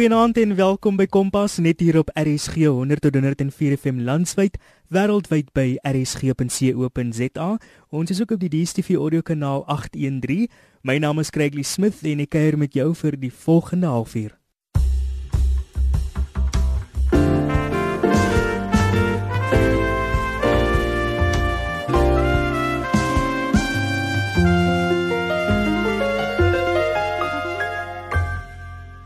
Goeienaand en welkom by Kompas net hier op RSG 100 tot 104 FM landwyd wêreldwyd by rsg.co.za. Ons is ook op die DStv audio kanaal 813. My naam is Craigly Smith en ek kuier met jou vir die volgende halfuur.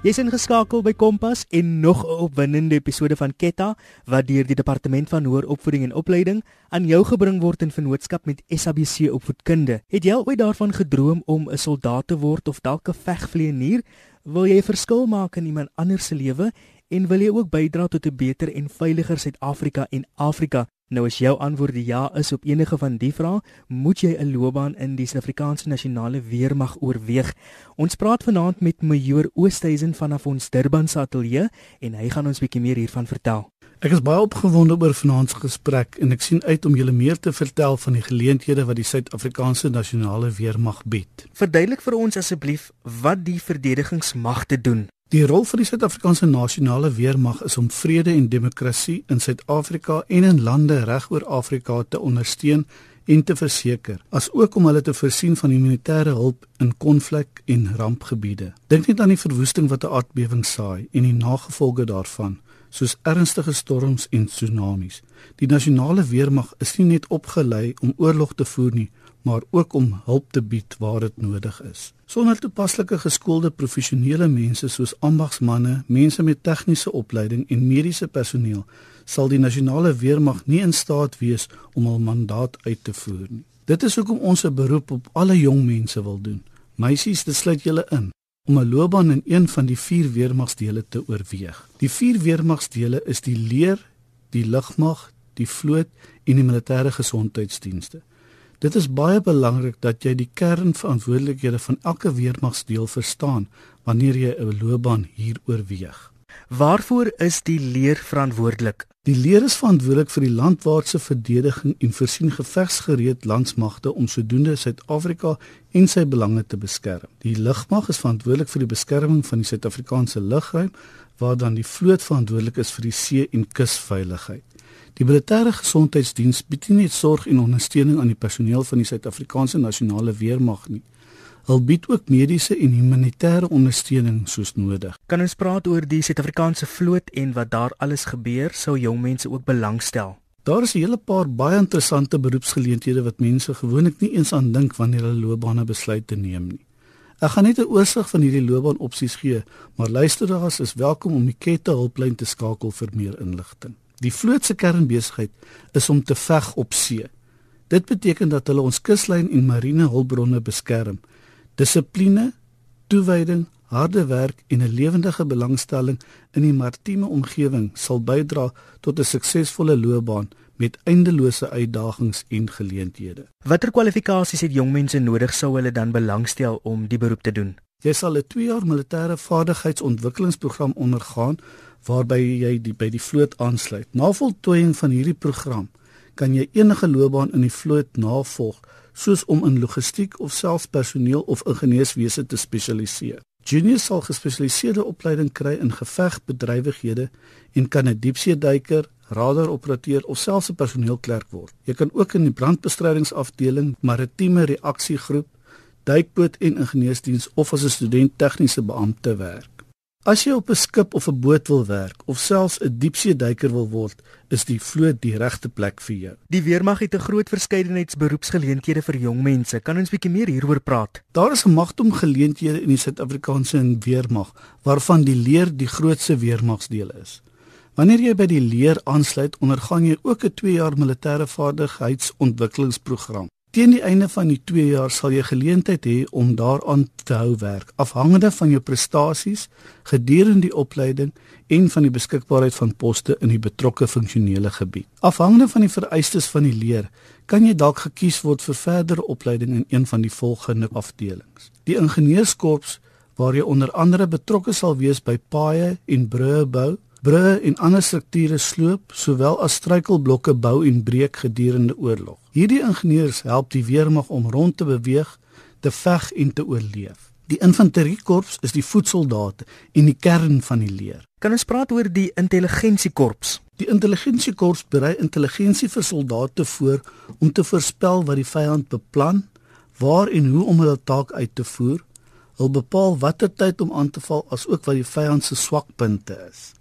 Jy's ingeskakel by Kompas en nog 'n opwindende episode van Ketta wat deur die Departement van Hoër Opvoeding en Opleiding aan jou gebring word in vennootskap met SABC Opvoedkunde. Het jy ooit daarvan gedroom om 'n soldaat te word of dalk 'n vegvlieënier? Wil jy 'n verskil maak in iemand anders se lewe en wil jy ook bydra tot 'n beter en veiliger Suid-Afrika en Afrika? Nou as jou antwoord ja is op enige van die vrae, moet jy 'n loopbaan in die Suid-Afrikaanse Nasionale Weermag oorweeg. Ons praat vanaand met Majoor Oosthuizen vanaf ons Durban se ateljee en hy gaan ons bietjie meer hiervan vertel. Ek is baie opgewonde oor vanaand se gesprek en ek sien uit om julle meer te vertel van die geleenthede wat die Suid-Afrikaanse Nasionale Weermag bied. Verduidelik vir ons asseblief wat die verdedigingsmagte doen. Die rol van die Suid-Afrikaanse Nasionale Weermag is om vrede en demokrasie in Suid-Afrika en in lande regoor Afrika te ondersteun en te verseker, asook om hulle te voorsien van humanitêre hulp in konflik en rampgebiede. Dink net aan die verwoesting wat 'n aardbewing saai en die nagevolge daarvan, soos ernstige storms en tsunamies. Die Nasionale Weermag is nie net opgelei om oorlog te voer nie, maar ook om hulp te bied waar dit nodig is. Sonder toepaslike geskoolde professionele mense soos ambagsmanne, mense met tegniese opleiding en mediese personeel, sal die nasionale weermag nie in staat wees om hul mandaat uit te voer nie. Dit is hoekom ons 'n beroep op alle jong mense wil doen. Meisies, dit sluit julle in om 'n loopbaan in een van die vier weermagsdele te oorweeg. Die vier weermagsdele is die leer, die lugmag, die vloot en die militêre gesondheidsdienste. Dit is baie belangrik dat jy die kernverantwoordelikhede van elke weermagsdeel verstaan wanneer jy 'n loopbaan hier oorweeg. Waarvoor is die leer verantwoordelik? Die leer is verantwoordelik vir die landwaartse verdediging en voorsien gevegsgereed landsmagte om sodoende Suid-Afrika en sy belange te beskerm. Die lugmag is verantwoordelik vir die beskerming van die Suid-Afrikaanse lugruim, waar dan die vloot verantwoordelik is vir die see- en kusveiligheid. Die militêre gesondheidsdiens bied nie net sorg en ondersteuning aan die personeel van die Suid-Afrikaanse nasionale weermag nie. Hulle bied ook mediese en humanitêre ondersteuning soos nodig. Kan ons praat oor die Suid-Afrikaanse vloot en wat daar alles gebeur sou jong mense ook belangstel? Daar is 'n hele paar baie interessante beroepsgeleenthede wat mense gewoonlik nie eens aan dink wanneer hulle loopbane besluit te neem nie. Ek gaan net 'n oorsig van hierdie loopbaanopsies gee, maar luisteraars is welkom om die Kette hulplyn te skakel vir meer inligting. Die vloot se kernbesigheid is om te veg op see. Dit beteken dat hulle ons kuslyn en marine hulpbronne beskerm. Dissipline, toewyding, harde werk en 'n lewendige belangstelling in die maritieme omgewing sal bydra tot 'n suksesvolle loopbaan met eindelose uitdagings en geleenthede. Watter kwalifikasies het jong mense nodig sou hulle dan belangstel om die beroep te doen? Jy sal 'n 2 jaar militêre vaardigheidsontwikkelingsprogram ondergaan waarby jy die, by die vloot aansluit. Na voltooiing van hierdie program kan jy enige loopbaan in die vloot navolg, soos om in logistiek of selfs personeel of ingenieurswese te spesialiseer. Juniors sal gespesialiseerde opleiding kry in gevegbedrywighede en kan 'n diepseeduiker, radaroperateur of selfs 'n personeelklerk word. Jy kan ook in die brandbestrydingsafdeling, maritieme reaksiegroep, duikboot en ingenieursdiens of as 'n student tegniese beampte werk. As jy op 'n skip of 'n boot wil werk of selfs 'n diepseeduiker wil word, is die vloot die regte plek vir jou. Die weermag het 'n groot verskeidenheid beroepsgeleenthede vir jong mense. Kan ons bietjie meer hieroor praat? Daar is 'n magdom geleenthede in die Suid-Afrikaanse weermag, waarvan die leer die grootste weermagsdeel is. Wanneer jy by die leer aansluit, ondergaan jy ook 'n 2 jaar militêre vaardigheidsontwikkelingsprogram. Teen die einde van die 2 jaar sal jy geleentheid hê om daaraan te hou werk, afhangende van jou prestasies gedurende die opleiding en van die beskikbaarheid van poste in die betrokke funksionele gebied. Afhangende van die vereistes van die leer, kan jy dalk gekies word vir verdere opleiding in een van die volgende afdelings. Die ingenieurskorps waar jy onder andere betrokke sal wees by paaie en brûe bou, brûe en ander strukture sloop, sowel as struikelblokke bou en breek gedurende oorlog. Hierdie ingenieurs help die weermag om rond te beweeg, te veg en te oorleef. Die infanteriekorps is die voetsoldate en die kern van die leer. Kan ons praat oor die intelligensiekorps? Die intelligensiekorps berei intelligensie vir soldate voor om te voorspel wat die vyand beplan, waar en hoe om hulle taak uit te voer. Hulle bepaal watter tyd om aan te val asook wat die vyand se swakpunte is.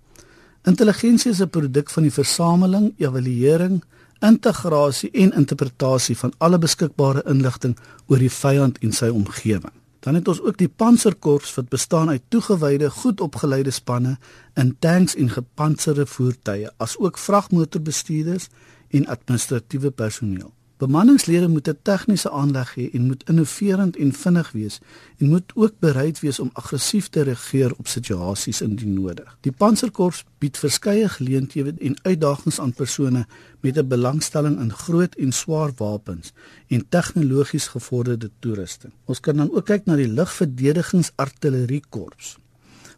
Intelligensie is 'n produk van die versameling, evaluering, integrasie en interpretasie van alle beskikbare inligting oor die vyand en sy omgewing. Dan het ons ook die panserkorps wat bestaan uit toegewyde, goed opgeleide spanne in tanks en gepantserde voertuie, asook vragmotorbestuurders en administratiewe personeel. Bemanningslede moet 'n tegniese aanleg hê en moet innoverend en vinnig wees en moet ook bereid wees om aggressief te reageer op situasies indien nodig. Die panserkorps bied verskeie geleenthede en uitdagings aan persone met 'n belangstelling in groot en swaar wapens en tegnologies gevorderde toerusting. Ons kan dan ook kyk na die lugverdedigingsartilleriekorps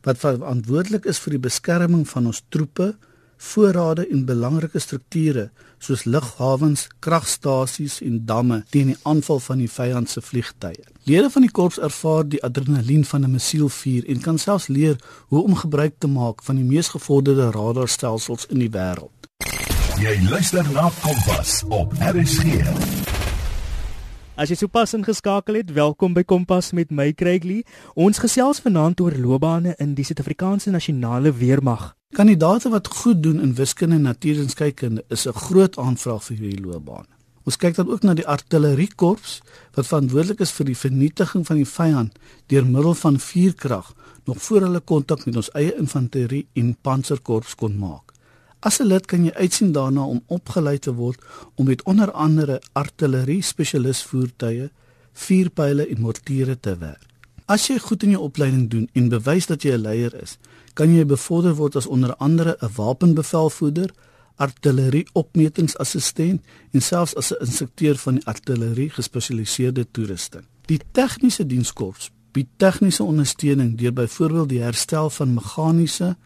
wat verantwoordelik is vir die beskerming van ons troepe voorrade en belangrike strukture soos lughawens, kragstasies en damme teen die aanval van die vyand se vliegtye. Lede van die korps ervaar die adrenalien van 'n missielvuur en kan selfs leer hoe om gebruik te maak van die mees gevorderde radarstelsels in die wêreld. Jy luister na Kompas op RSG. As jy sopas ingeskakel het, welkom by Kompas met my Craigley. Ons gesels vanaand oor loopbane in die Suid-Afrikaanse Nasionale Weermag. Kandidate wat goed doen in wiskunde en natuurenskykunde is 'n groot aanvraag vir hierdie loopbaan. Ons kyk dan ook na die artilleriekorps wat verantwoordelik is vir die vernietiging van die vyand deur middel van vuurkrag nog voor hulle kontak met ons eie infanterie en panserkorps kon maak. As 'n lid kan jy uitsien daarna om opgelei te word om met onder andere artillerie spesialis voertuie, vuurpyle en mortiere te werk. As jy goed in jou opleiding doen en bewys dat jy 'n leier is, kan jy bevorder word as onder andere 'n wapenbevelvoerder, artillerie opmetingsassistent en selfs as 'n instrukteur van die artillerie gespesialiseerde toerusting. Die tegniese dienskorps bied tegniese ondersteuning deur byvoorbeeld die herstel van meganiese,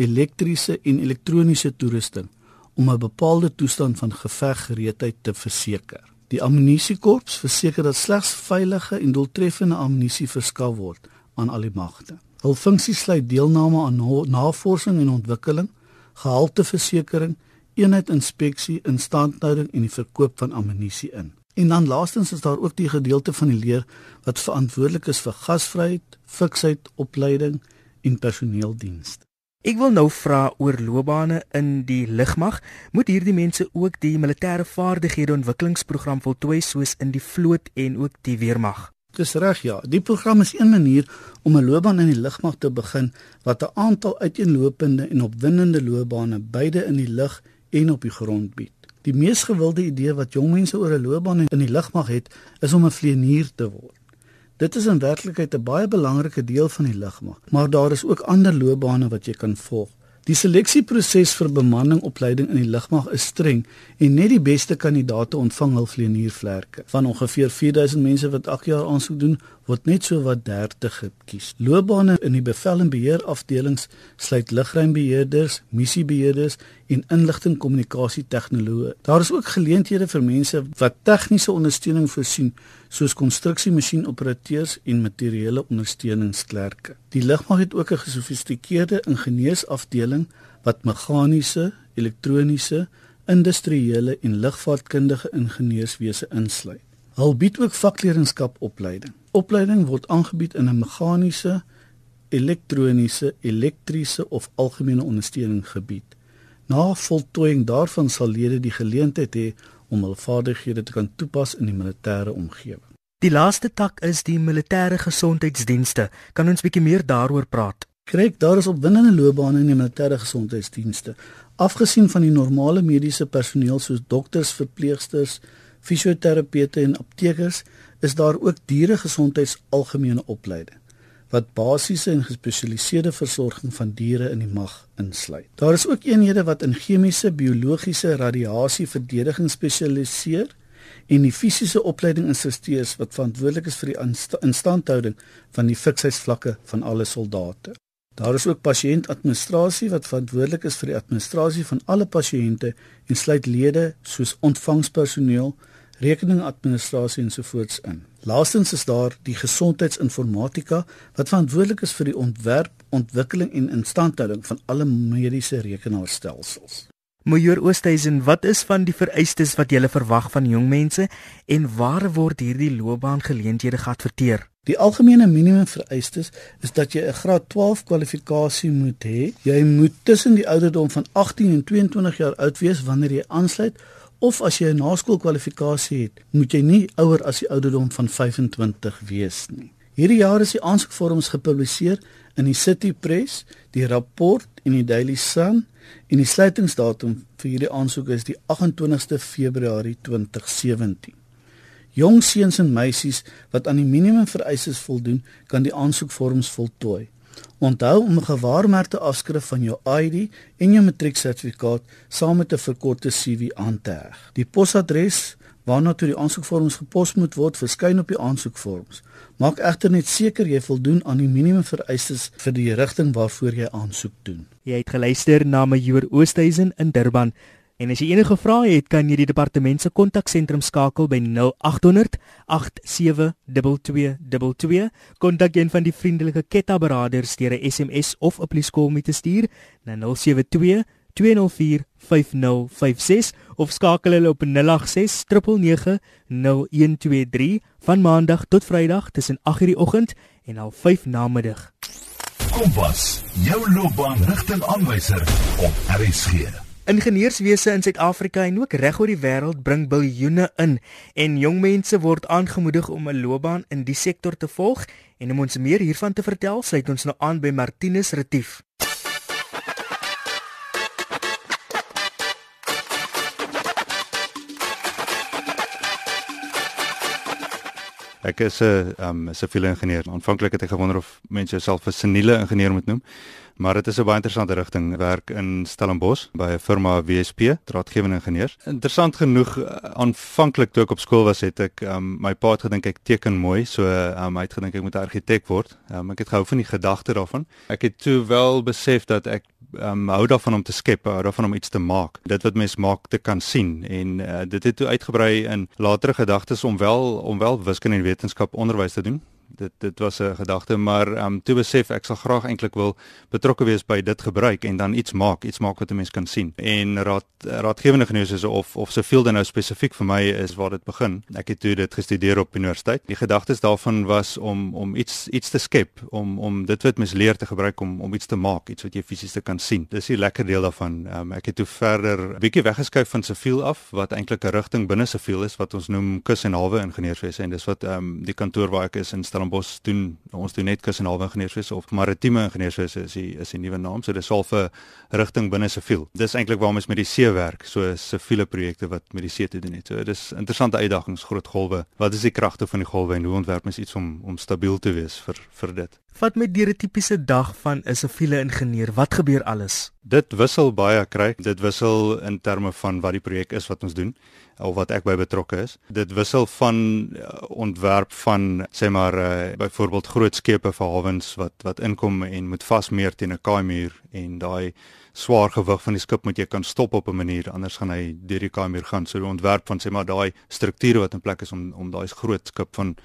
elektriese en elektroniese toerusting om 'n bepaalde toestand van geveggereedheid te verseker. Die ammunisiekorps verseker dat slegs veilige en doeltreffende ammunisie verskaf word aan al die magte. Hul funksie sluit deelname aan navorsing en ontwikkeling, gehalteversekering, eenheidinspeksie, instandhouding en die verkoop van ammunisie in. En dan laastens is daar ook die gedeelte van die leer wat verantwoordelik is vir gasvryheid, fiksheid, opleiding en personeeldienste. Ek wil nou vra oor loopbane in die lugmag. Moet hierdie mense ook die militêre vaardighede ontwikkelingsprogram voltooi soos in die vloot en ook die weermag? Dis reg ja. Die program is een manier om 'n loopbaan in die lugmag te begin wat 'n aantal uiteenlopende en opwindende loopbane beide in die lug en op die grond bied. Die mees gewilde idee wat jong mense oor 'n loopbaan in die lugmag het, is om 'n vlieënier te word. Dit is in werklikheid 'n baie belangrike deel van die lugmag, maar daar is ook ander loopbane wat jy kan volg. Die seleksieproses vir bemanningopleiding in die lugmag is streng en net die beste kandidaate ontvang hul vlieëniervlerke. Van ongeveer 4000 mense wat elke jaar aansoek doen, word net so wat 30 gekies. Loopbane in die bevel en beheer afdelings sluit lugruimbeheerders, missiebeheerders en inligtingkommunikasie tegnoloë. Daar is ook geleenthede vir mense wat tegniese ondersteuning voorsien, soos konstruksiemasjienoperateurs en materiële ondersteuningsklerke. Die lugmag het ook 'n gesofistikeerde ingenieursafdeling wat meganiese, elektroniese, industriële en lugvaartkundige ingenieurswese insluit. Hulle bied ook vakleerlingskap opleiding. Opleiding word aangebied in 'n meganiese, elektroniese, elektriese of algemene ondersteuning gebied. Na voltooiing daarvan sal lede die geleentheid hê om hul vaardighede te kan toepas in die militêre omgewing. Die laaste tak is die militêre gesondheidsdienste. Kan ons bietjie meer daaroor praat? Kyk, daar is opwindende loopbane in die militêre gesondheidsdienste. Afgesien van die normale mediese personeel soos dokters, verpleegsters, fisioterapeute en aptekers is daar ook dieregesondheidsalgemene opleiding wat basiese en gespesialiseerde versorging van diere in die mag insluit. Daar is ook eenhede wat in chemiese, biologiese, radiasie verdediging spesialiseer en die fisiese opleiding instrukteurs wat verantwoordelik is vir die instandhouding van die fiksheidsvlakke van alle soldate. Daar is ook pasiëntadministrasie wat verantwoordelik is vir die administrasie van alle pasiënte en sluit lede soos ontvangspersoneel, rekeningadministrasie ensovoorts in. Laastens is daar die gesondheidsinformatika wat verantwoordelik is vir die ontwerp, ontwikkeling en instandhouding van alle mediese rekenaarstelsels. Major Oosthuizen, wat is van die vereistes wat jy verwag van jong mense en waar word hierdie loopbaangeleenthede geadverteer? Die algemene minimum vereistes is dat jy 'n graad 12 kwalifikasie moet hê. Jy moet tussen die ouderdom van 18 en 22 jaar oud wees wanneer jy aansluit of as jy 'n naskoolkwalifikasie het, moet jy nie ouer as die ouderdom van 25 wees nie. Hierdie jaar is die aansoekvorms gepubliseer in die City Press, die rapport en die Daily Sun en die sluitingsdatum vir hierdie aansoek is die 28ste Februarie 2017. Jong seuns en meisies wat aan die minimum vereistes voldoen, kan die aansoekvorms voltooi. Onthou om 'n gewaarmerkte afskrif van jou ID en jou matrieksertifikaat saam met 'n verkorte CV aan te heg. Die posadres waarna toe die aansoekvorms gepos moet word, verskyn op die aansoekvorms. Maak egter net seker jy voldoen aan die minimum vereistes vir die rigting waarvoor jy aansoek doen. Jy het geluister na Major Oosthuizen in Durban. En as jy enige vrae het, kan jy die departement se kontaksentrum skakel by 0800 872222. Kontak een van die vriendelike Ketta beraders deur 'n SMS of 'n pleskool met te stuur na 072 204 5056 of skakel hulle op 086 9990123 van maandag tot vrydag tussen 8:00 die oggend en 05:00 namiddag. Kompas, jou loopbaanrigtingaanwyser op RSG. Ingenieurswese in Suid-Afrika en ook reg oor die wêreld bring biljoene in en jong mense word aangemoedig om 'n loopbaan in die sektor te volg en om ons meer hiervan te vertel, sluit ons nou aan by Martinus Retief. Ek is 'n um, siviele ingenieur. Aanvanklik het ek gewonder of mense jouself 'n seniele ingenieur moet noem. Maar dit is 'n baie interessante rigting. Werk in Stellenbosch by 'n firma WSP, draadgewende ingenieurs. Interessant genoeg, uh, aanvanklik toe ek op skool was, het ek um, my pa het gedink ek teken mooi, so um, hy het gedink ek moet 'n argitek word. Um, ek het gehou van die gedagte daarvan. Ek het toe wel besef dat ek um, hou daarvan om te skep, hou daarvan om iets te maak. Dit wat mens maak te kan sien en uh, dit het toe uitgebrei in latere gedagtes om wel om wel wiskunde en wetenskap onderwys te doen dit dit was 'n gedagte maar um, toe besef ek sal graag eintlik wil betrokke wees by dit gebruik en dan iets maak iets maak wat 'n mens kan sien. En raad raadgewende genees of of se field nou spesifiek vir my is waar dit begin. Ek het toe dit gestudeer op universiteit. Die gedagtes daarvan was om om iets iets te skep om om dit wat mens leer te gebruik om om iets te maak iets wat jy fisies kan sien. Dis die lekker deel daarvan. Um, ek het toe verder bietjie weggeskuif van se field af wat eintlik 'n rigting binne se field is wat ons noem kus en hawe ingenieurswese. En dis wat um, die kantoor waar ek is in Stellenbosch doen ons doen net kus en halwe ingenieurswese of maritieme ingenieurswese is die is die nuwe naam. So dis al vir rigting binne siviel. Dis eintlik waarom ons met die see werk so siviele projekte wat met die see te doen het. So dis interessante uitdagings groot golwe. Wat is die kragte van die golwe en hoe ontwerp mens iets om om stabiel te wees vir vir dit Vat met die tipiese dag van 'n siviele ingenieur. Wat gebeur alles? Dit wissel baie kry. Dit wissel in terme van wat die projek is wat ons doen of wat ek by betrokke is. Dit wissel van uh, ontwerp van sê maar uh, byvoorbeeld groot skepe vir hawens wat wat inkom en moet vasmeer teen 'n kaaimuur en daai swaar gewig van die skip moet jy kan stop op 'n manier anders gaan hy deur die kaaimuur gaan. So die ontwerp van sê maar daai strukture wat in plek is om om daai groot skip van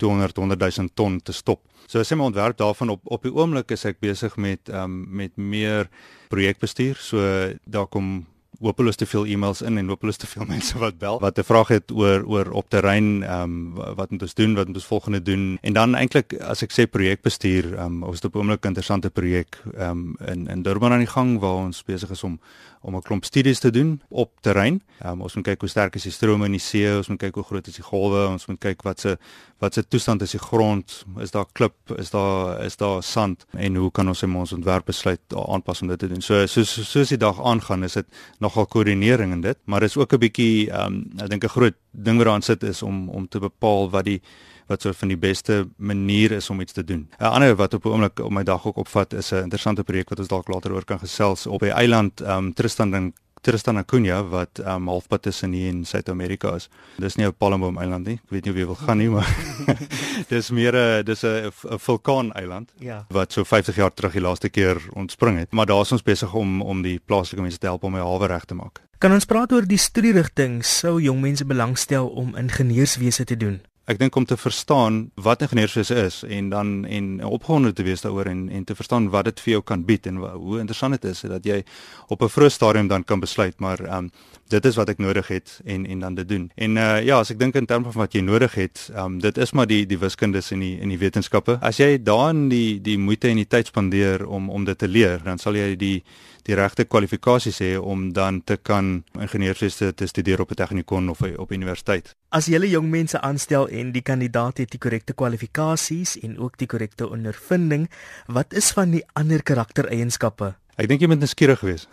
200 100 000 ton te stop. So as jy my ontwerp daarvan op op die oomblik is ek besig met ehm um, met meer projekbestuur. So daar kom hopeloos te veel e-mails in en hopeloos te veel mense wat bel wat 'n vraag het oor oor op terrein ehm um, wat moet ons doen wat moet ons volgende doen en dan eintlik as ek sê projekbestuur ehm um, ons het op oomblik 'n interessante projek ehm um, in in Durban aan die gang waar ons besig is om om 'n klomp studies te doen op terrein. Um, ons moet kyk hoe sterk is die strome in die see, ons moet kyk hoe groot is die golwe, ons moet kyk wat se wat se toestand is die grond, is daar klip, is daar is daar sand en hoe kan ons ons ontwerp besluit aanpas om dit te doen. So so so soos die dag aangaan, is dit nogal koördinering in dit, maar is ook 'n bietjie um, ek dink 'n groot ding wat daarin sit is om om te bepaal wat die wat so van die beste manier is om iets te doen. 'n Ander wat op 'n oomblik op my dag ook opvat is 'n interessante projek wat ons dalk later oor kan gesels op die eiland um, Tristan en Tristan Acuna wat um, halfpad tussen hier en Suid-Amerika is. Dis nie 'n palmboom eiland nie. Ek weet nie of jy wil gaan nie, maar dis meer 'n dis 'n vulkaan eiland Ja. wat so 50 jaar terug die laaste keer ontspring het. Maar daar is ons besig om om die plaaslike mense te help om die hawe reg te maak. Kan ons praat oor die studierigting sou jong mense belangstel om ingenieurswese te doen? Ek dink om te verstaan wat ingenieurswese is en dan en opgewonde te wees daaroor en en te verstaan wat dit vir jou kan bied en hoe interessant dit is dat jy op 'n vroeë stadium dan kan besluit maar ehm um, dit is wat ek nodig het en en dan dit doen. En uh ja, as ek dink in terme van wat jy nodig het, ehm um, dit is maar die die wiskundes en die en die wetenskappe. As jy daarin die die moeite en die tyd spandeer om om dit te leer, dan sal jy die die regte kwalifikasies hê om dan te kan ingenieurswese te studeer op 'n tegnikon of op universiteit. As jy jong mense aanstel en die kandidaat het die korrekte kwalifikasies en ook die korrekte ondervinding, wat is van die ander karaktereienskappe? Ek dink jy moet nuuskierig wees.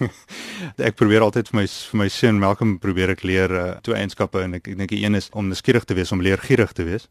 ek probeer altyd vir my vir my seun Malcolm probeer ek leer uh, twee eienskappe en ek, ek dink die een is om nuuskierig te wees, om leergierig te wees.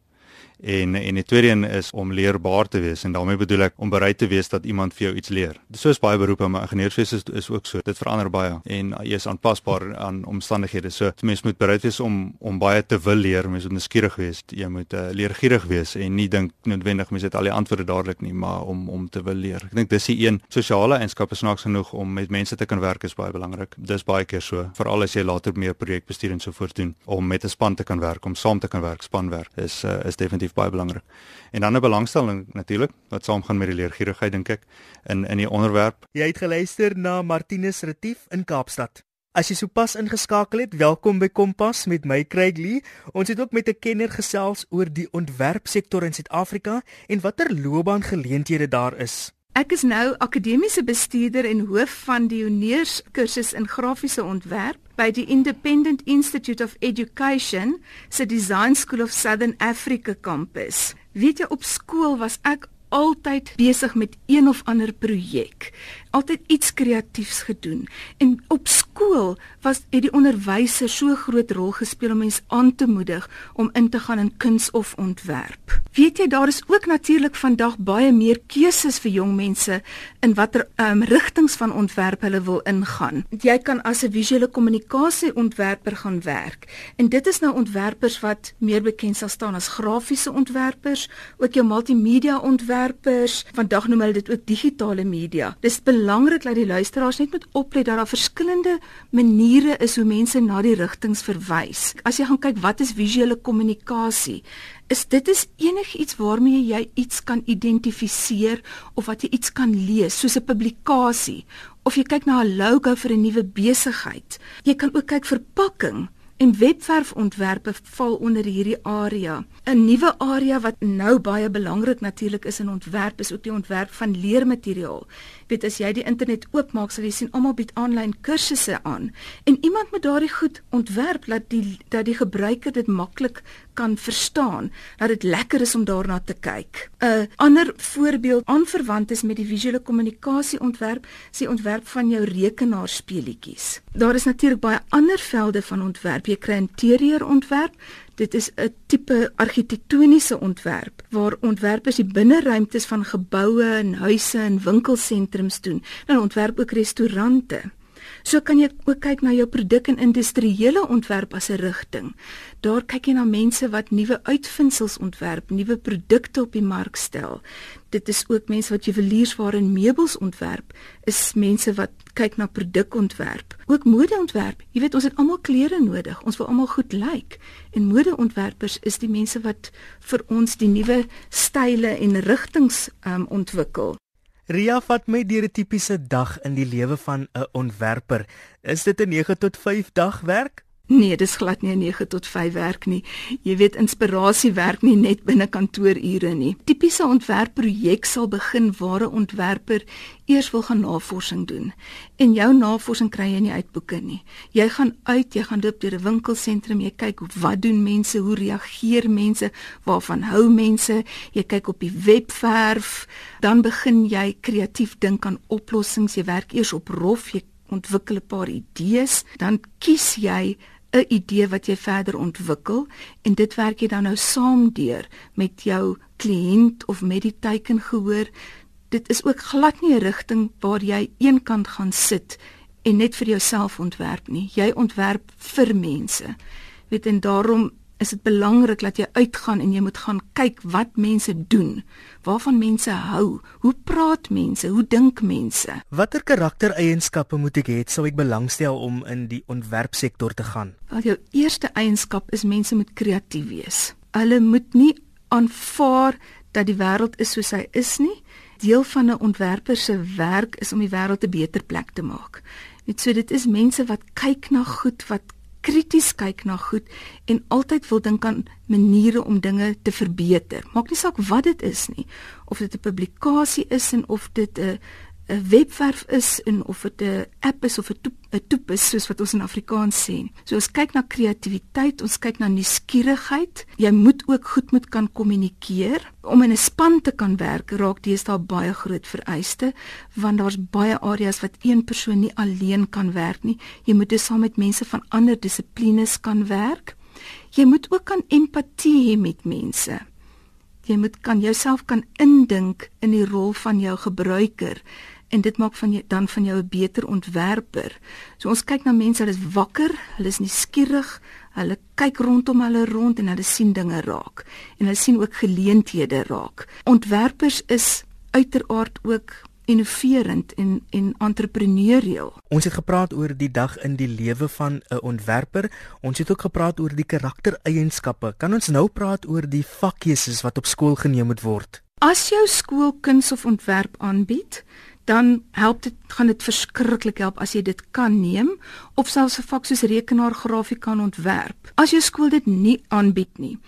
En en die tweede een is om leerbaar te wees en daarmee bedoel ek om bereid te wees dat iemand vir jou iets leer. Dit soos baie beroepe, maar ingenieurswese is, is ook so. Dit verander baie en jy is aanpasbaar aan omstandighede. So mens moet bereid wees om om baie te wil leer, mens moet nuuskierig wees, jy moet uh, leergierig wees en nie dink noodwendig mens het al die antwoorde dadelik nie, maar om om te wil leer. Ek dink dis die een sosiale eienskap is snaaks genoeg om met mense te kan werk is baie belangrik. Dis baie keer so, veral as jy later meer projekbestuur en so voort doen om met 'n span te kan werk, om saam te kan werk, spanwerk is uh, is definitief baie belangrik. En dan 'n belangstelling natuurlik wat saamgaan met die leergierigheid dink ek in in die onderwerp. Jy het geluister na Martinus Retief in Kaapstad. As jy sopas ingeskakel het, welkom by Kompas met my Craig Lee. Ons het ook met 'n kenner gesels oor die ontwerpsektor in Suid-Afrika en watter loopbaangeleenthede daar is. Ek is nou akademiese bestuurder en hoof van die honeurskursus in grafiese ontwerp by die Independent Institute of Education se Design School of Southern Africa kampus. Weet jy op skool was ek altyd besig met een of ander projek. Altyd iets kreatiefs gedoen. En op skool was het die onderwyser so groot rol gespeel om mense aan te moedig om in te gaan in kuns of ontwerp. Weet jy daar is ook natuurlik vandag baie meer keuses vir jong mense in watter um, rigtings van ontwerp hulle wil ingaan. Jy kan as 'n visuele kommunikasie ontwerper gaan werk. En dit is nou ontwerpers wat meer bekend sal staan as grafiese ontwerpers, ook jou multimedia ontwerpers. Vandag noem hulle dit ook digitale media. Dis belangrik dat die luisteraars net moet oplet dat daar verskillende maniere is hoe mense na die rigtings verwys. As jy gaan kyk wat is visuele kommunikasie? Is dit is enigiets waarmee jy iets kan identifiseer of wat jy iets kan lees soos 'n publikasie of jy kyk na 'n logo vir 'n nuwe besigheid. Jy kan ook kyk verpakking en webwerfontwerpe val onder hierdie area. 'n Nuwe area wat nou baie belangrik natuurlik is in ontwerp is ook die ontwerp van leermateriaal. Weet as jy die internet oopmaak, sal jy sien almal bied aanlyn kursusse aan en iemand moet daardie goed ontwerp dat die dat die gebruiker dit maklik kan verstaan, dat dit lekker is om daarna te kyk. 'n Ander voorbeeld aanverwant is met die visuele kommunikasie ontwerp, sê ontwerp van jou rekenaarspeletjies. Daar is natuurlik baie ander velde van ontwerp. Jy kry interieur ontwerp. Dit is 'n tipe argitektoniese ontwerp waar ontwerpers die binneruimtes van geboue en huise en winkelsentrums doen. Dan ontwerp ook restaurante. So kan jy ook kyk na jou produk en industriële ontwerp as 'n rigting. Daar kyk jy na mense wat nuwe uitvindsels ontwerp, nuwe produkte op die mark stel. Dit is ook mense wat juweliersware en meubels ontwerp, is mense wat kyk na produkontwerp. Ook modeontwerp. Jy weet ons het almal klere nodig. Ons wil almal goed lyk. En modeontwerpers is die mense wat vir ons die nuwe style en rigtings um, ontwikkel. Ria vat my deur 'n tipiese dag in die lewe van 'n ontwerper. Is dit 'n 9 tot 5 dag werk? Nee, dis glad nie 'n 9 tot 5 werk nie. Jy weet inspirasie werk nie net binne kantoorure nie. Tipiese ontwerpprojek sal begin waar 'n ontwerper eers wil gaan navorsing doen. En jou navorsing kry jy nie uit boeke nie. Jy gaan uit, jy gaan loop deur 'n winkelsentrum, jy kyk wat doen mense, hoe reageer mense, waarvan hou mense, jy kyk op die webwerf, dan begin jy kreatief dink aan oplossings. Jy werk eers op rof, jy ontwikkel 'n paar idees, dan kies jy 'n idee wat jy verder ontwikkel en dit werk jy dan nou saam deur met jou kliënt of met die teikengehoor. Dit is ook glad nie 'n rigting waar jy eenkant gaan sit en net vir jouself ontwerp nie. Jy ontwerp vir mense. Weet en daarom is dit belangrik dat jy uitgaan en jy moet gaan kyk wat mense doen, waarvan mense hou, hoe praat mense, hoe dink mense. Watter karaktereienskappe moet ek hê sou ek belangstel om in die ontwerpsektor te gaan? Wel jou eerste eienskap is mense moet kreatief wees. Hulle moet nie aanvaar dat die wêreld is soos hy is nie. Deel van 'n ontwerper se werk is om die wêreld 'n beter plek te maak. Net so dit is mense wat kyk na goed, wat krities kyk na goed en altyd wil dink aan maniere om dinge te verbeter. Maak nie saak wat dit is nie, of dit 'n publikasie is en of dit 'n 'n webwerf is en of dit 'n app is of 'n toep, 'n toep is soos wat ons in Afrikaans sê. So ons kyk na kreatiwiteit, ons kyk na nuuskierigheid. Jy moet ook goed moet kan kommunikeer. Om in 'n span te kan werk, raak deesdae baie groot vereiste want daar's baie areas wat een persoon nie alleen kan werk nie. Jy moet dus saam met mense van ander dissiplines kan werk. Jy moet ook kan empatie hê met mense. Jy moet kan jouself kan indink in die rol van jou gebruiker en dit maak van jou dan van jou 'n beter ontwerper. So ons kyk na mense, hulle is wakker, hulle is nuuskierig, hulle kyk rondom hulle rond en hulle sien dinge raak en hulle sien ook geleenthede raak. Ontwerpers is uiteraard ook innoverend en en entrepreneurieel. Ons het gepraat oor die dag in die lewe van 'n ontwerper. Ons het ook gepraat oor die karaktereienskappe. Kan ons nou praat oor die vakkeuses wat op skool geneem moet word? As jou skool kuns of ontwerp aanbied, dan help dit gaan dit verskriklik help as jy dit kan neem of selfs 'n vak soos rekenaar grafika kan ontwerp. As jou skool dit nie aanbied nie,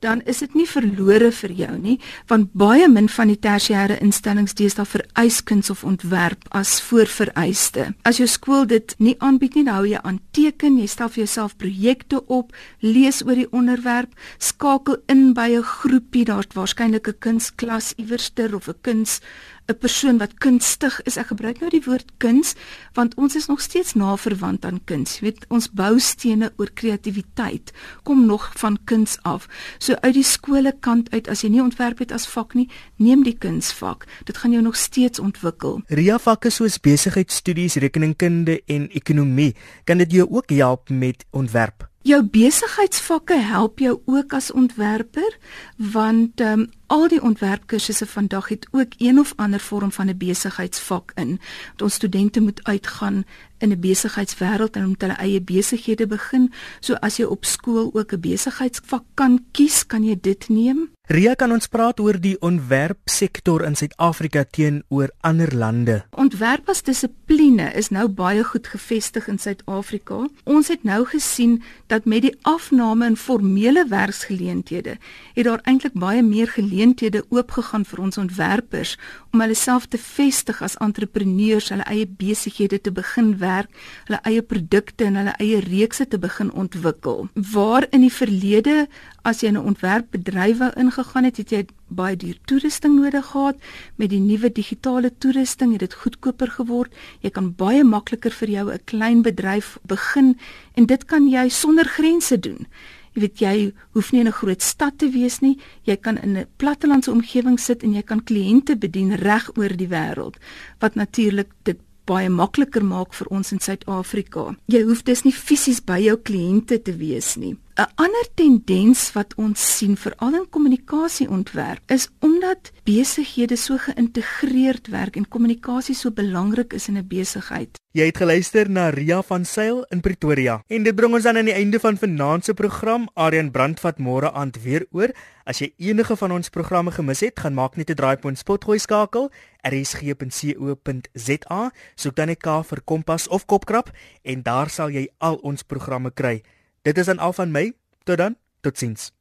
dan is dit nie verlore vir jou nie, want baie min van die tersiêre instellings deesdae vereis kuns of ontwerp as voorvereiste. As jou skool dit nie aanbied nie, hou jy aan teken, jy stel vir jouself projekte op, lees oor die onderwerp, skakel in by 'n groepie, daar's waarskynlik 'n kunsklas iewerster of 'n kuns 'n persoon wat kunstig is. Ek gebruik nou die woord kuns want ons is nog steeds naverwant aan kuns. Jy weet, ons boustene oor kreatiwiteit kom nog van kuns af. So uit die skole kant uit as jy nie ontwerp het as vak nie, neem die kunsvak. Dit gaan jou nog steeds ontwikkel. Ria vakke soos besigheidstudies, rekeningkunde en ekonomie, kan dit jou ook help met ontwerp? Jou besigheidsvakke help jou ook as ontwerper want um, al die ontwerpkursusse vandag het ook een of ander vorm van 'n besigheidsvak in. Dat ons studente moet uitgaan in 'n besigheidswêreld en met hulle eie besighede begin. So as jy op skool ook 'n besigheidsvak kan kies, kan jy dit neem. Ria kan ons praat oor die ontwerpsektor in Suid-Afrika teenoor ander lande. Ontwerp as dissipline is nou baie goed gevestig in Suid-Afrika. Ons het nou gesien dat met die afname in formele werksgeleenthede het daar eintlik baie meer geleenthede oopgegaan vir ons ontwerpers om hulle self te vestig as entrepreneurs, hulle eie besighede te begin werk, hulle eie produkte en hulle eie reekse te begin ontwikkel. Waar in die verlede as jy 'n ontwerpbedryf wou ingegaan het, het jy baie duur toerusting nodig gehad. Met die nuwe digitale toerusting het dit goedkoper geword. Jy kan baie makliker vir jou 'n klein bedryf begin en dit kan jy sonder grense doen. Jy weet jy hoef nie in 'n groot stad te wees nie. Jy kan in 'n plattelandse omgewing sit en jy kan kliënte bedien reg oor die wêreld wat natuurlik dit baie makliker maak vir ons in Suid-Afrika. Jy hoef dus nie fisies by jou kliënte te wees nie. 'n Ander tendens wat ons sien veral in kommunikasieontwerp is omdat besighede so geïntegreerd werk en kommunikasie so belangrik is in 'n besigheid. Jy het geluister na Ria van Sail in Pretoria en dit bring ons dan aan die einde van vanaand se program. Aryan Brandvat môre aand weer oor. As jy enige van ons programme gemis het, gaan maak net 'n draai op ons potgooi skakel rsg.co.za. Soek dan net K vir Kompas of Kopkrap en daar sal jy al ons programme kry. Dit is dan al van my. Tot dan. Totsiens.